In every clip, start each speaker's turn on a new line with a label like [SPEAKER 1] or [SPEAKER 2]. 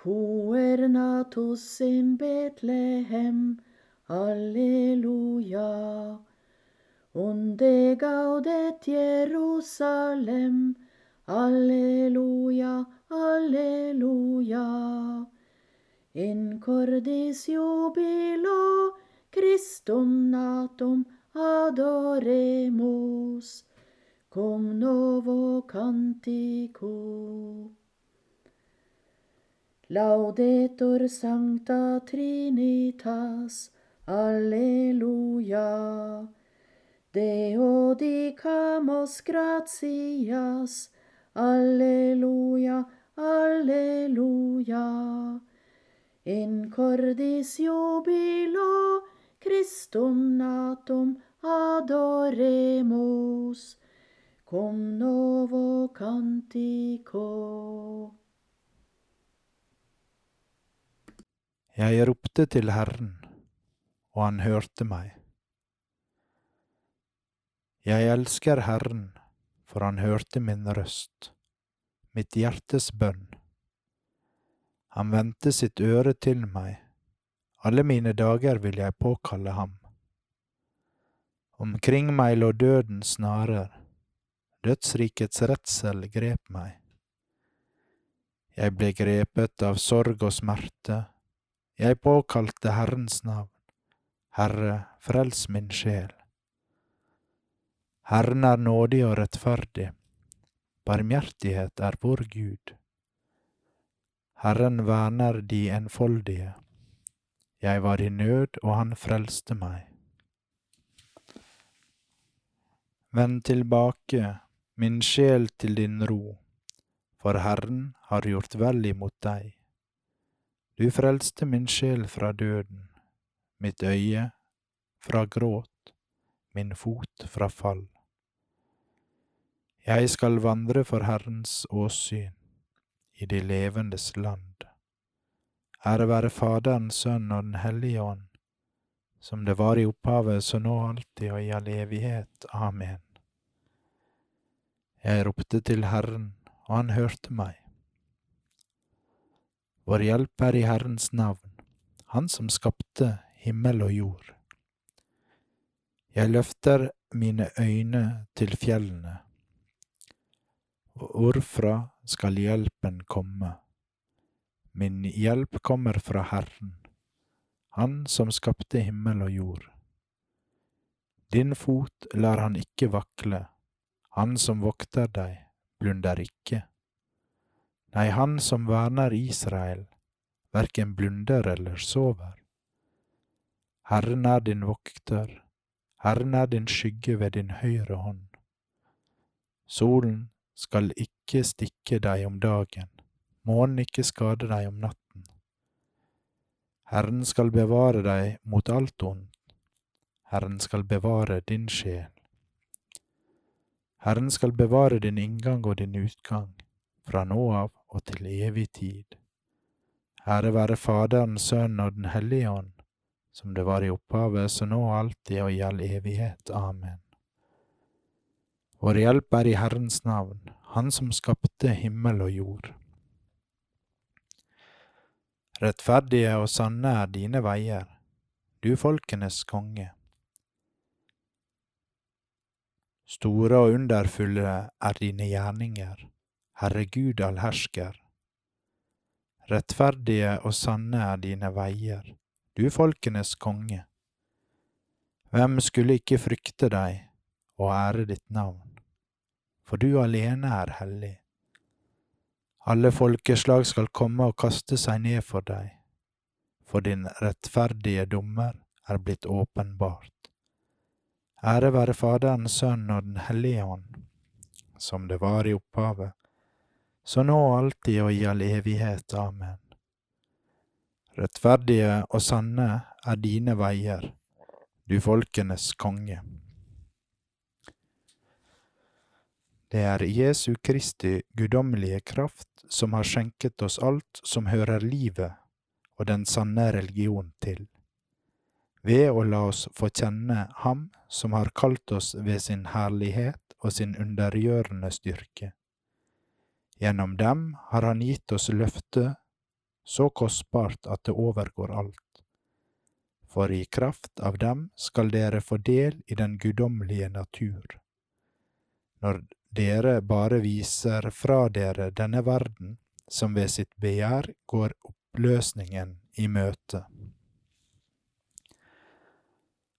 [SPEAKER 1] Puer natus in Bethlehem, Alleluia. Unde gaudet Jerusalem, Alleluia, Alleluia. In cordis jubilo Christum natum adoremus, cum novo cantico. Laudetur Sancta Trinitas, Alleluia. Deo dicamus gratias, Alleluia, Alleluia. In cordis jubilo Christum natum adoremus, cum novo cantico.
[SPEAKER 2] Jeg ropte til Herren, og han hørte meg. Jeg elsker Herren, for han hørte min røst, mitt hjertes bønn. Han vendte sitt øre til meg, alle mine dager vil jeg påkalle ham. Omkring meg lå dødens snarer, dødsrikets redsel grep meg. Jeg ble grepet av sorg og smerte, jeg påkalte Herrens navn, Herre, frels min sjel. Herren er nådig og rettferdig, barmhjertighet er vår Gud. Herren verner de enfoldige. Jeg var i nød, og han frelste meg. Vend tilbake, min sjel til din ro, for Herren har gjort vel imot deg. Du frelste min sjel fra døden, mitt øye fra gråt, min fot fra fall. Jeg skal vandre for Herrens åsyn i de levendes land. Ære være Faderen, Sønnen og Den hellige ånd, som det var i opphavet, så nå alltid og i all evighet. Amen. Jeg ropte til Herren, og han hørte meg. Vår hjelp er i Herrens navn, Han som skapte himmel og jord. Jeg løfter mine øyne til fjellene. Hvorfra skal hjelpen komme? Min hjelp kommer fra Herren, Han som skapte himmel og jord. Din fot lar han ikke vakle, Han som vokter deg, blunder ikke. Nei, Han som verner Israel, verken blunder eller sover. Herren er din vokter, Herren er din skygge ved din høyre hånd. Solen skal ikke stikke deg om dagen, månen ikke skade deg om natten. Herren skal bevare deg mot alt ondt, Herren skal bevare din sjel. Herren skal bevare din inngang og din utgang, fra nå av og til evig tid. Ære være Faderen, Sønnen og Den hellige ånd, som det var i opphavet, så nå alltid og i all evighet. Amen. Vår hjelp er i Herrens navn, Han som skapte himmel og jord. Rettferdige og sanne er dine veier, du folkenes konge. Store og underfulle er dine gjerninger, Herre Gud allhersker. Rettferdige og sanne er dine veier, du folkenes konge. Hvem skulle ikke frykte deg og ære ditt navn? For du alene er hellig. Alle folkeslag skal komme og kaste seg ned for deg, for din rettferdige dommer er blitt åpenbart. Ære være Faderen, Sønnen og Den hellige ånd, som det var i opphavet, så nå alltid og i all evighet. Amen. Rettferdige og sanne er dine veier, du folkenes konge. Det er Jesu Kristi guddommelige kraft som har skjenket oss alt som hører livet og den sanne religion til, ved å la oss få kjenne Ham som har kalt oss ved sin herlighet og sin undergjørende styrke. Gjennom dem har Han gitt oss løftet så kostbart at det overgår alt. For i kraft av dem skal dere få del i den guddommelige natur. Når dere bare viser fra dere denne verden, som ved sitt begjær går oppløsningen i møte.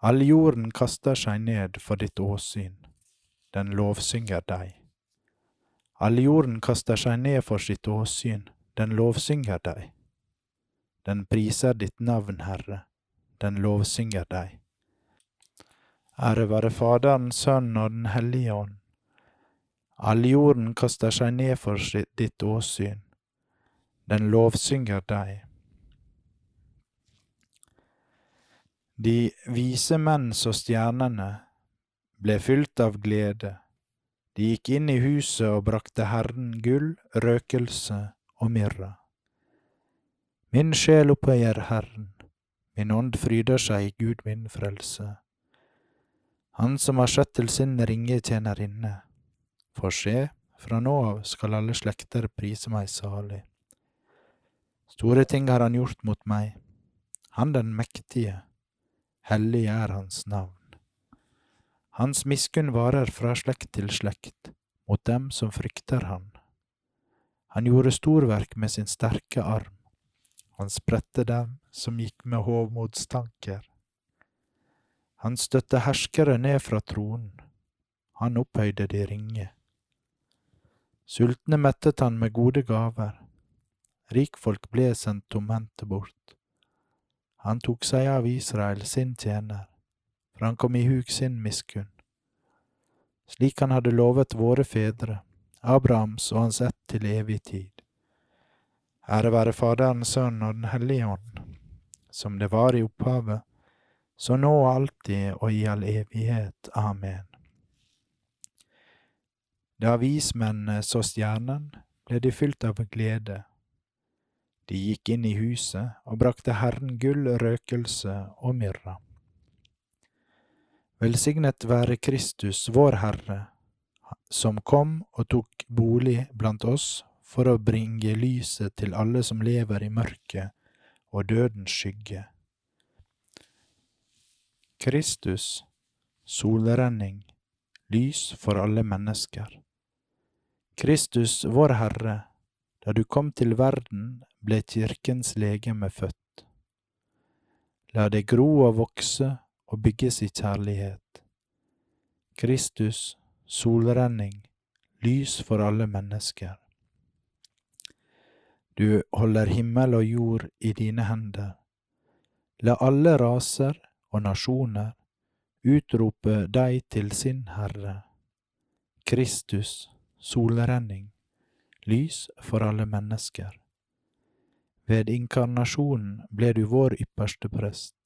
[SPEAKER 2] All jorden kaster seg ned for ditt åsyn, den lovsynger deg. All jorden kaster seg ned for sitt åsyn, den lovsynger deg. Den priser ditt navn, Herre, den lovsynger deg. Ære være Faderen, Sønnen og Den hellige ånd All jorden kaster seg ned for ditt åsyn, den lovsynger deg. De vise menn så stjernene ble fylt av glede, de gikk inn i huset og brakte Herren gull, røkelse og myrra. Min sjel opphøyer Herren, min ånd fryder seg i Gud min frelse. Han som har sett til sin ringe tjenerinne for se, fra nå av skal alle slekter prise meg salig. Store ting har han gjort mot meg, han den mektige, hellig er hans navn. Hans miskunn varer fra slekt til slekt, mot dem som frykter han. Han gjorde storverk med sin sterke arm, han spredte dem som gikk med hovmodstanker. Han støtte herskere ned fra tronen, han opphøyde de ringe. Sultne mettet han med gode gaver, rikfolk ble sendt tomhendte bort. Han tok seg av Israel, sin tjener, for han kom i huk sin miskunn. Slik han hadde lovet våre fedre, Abrahams og hans ett til evig tid. Ære være Faderen, Sønnen og Den hellige ånd, som det var i opphavet, så nå og alltid og i all evighet. Amen. Da vismennene så stjernen, ble de fylt av glede. De gikk inn i huset og brakte Herren gull, røkelse og myrra. Velsignet være Kristus, vår Herre, som kom og tok bolig blant oss for å bringe lyset til alle som lever i mørket og dødens skygge. Kristus, solrenning, lys for alle mennesker. Kristus, vår Herre, da du kom til verden, ble kirkens legeme født. La det gro og vokse og bygges i kjærlighet. Kristus, solrenning, lys for alle mennesker. Du holder himmel og jord i dine hender. La alle raser og nasjoner utrope deg til sin Herre. Kristus, solrenning, lys for alle mennesker. Ved inkarnasjonen ble du vår ypperste prest.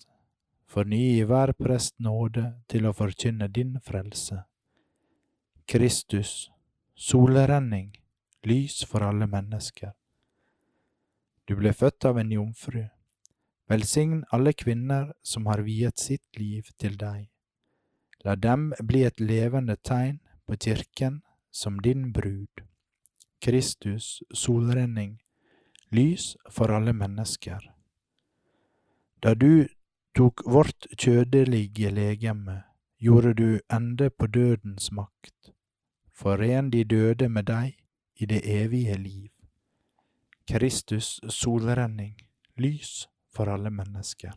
[SPEAKER 2] Forny i hver prest nåde til å forkynne din frelse. Kristus, solrenning, lys for alle mennesker. Du ble født av en jomfru. Velsign alle kvinner som har viet sitt liv til deg. La dem bli et levende tegn på kirken som din brud. Kristus, solrenning, lys for alle mennesker. Da du tok vårt kjødelige legeme, gjorde du ende på dødens makt. Foren de døde med deg i det evige liv. Kristus, solrenning, lys for alle mennesker.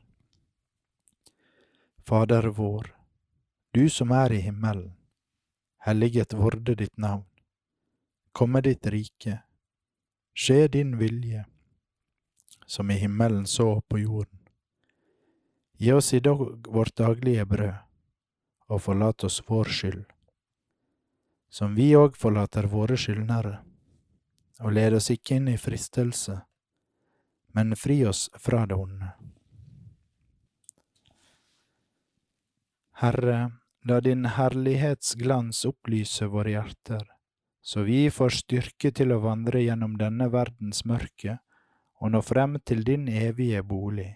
[SPEAKER 2] Fader vår, du som er i himmelen helliget vorde ditt navn. Komme ditt rike. Skje din vilje, som i himmelen så på jorden. Gi oss i dag vårt daglige brød, og forlat oss vår skyld, som vi òg forlater våre skyldnere, og led oss ikke inn i fristelse, men fri oss fra det onde. Herre, la din herlighetsglans opplyse våre hjerter, så vi får styrke til å vandre gjennom denne verdens mørke og nå frem til din evige bolig.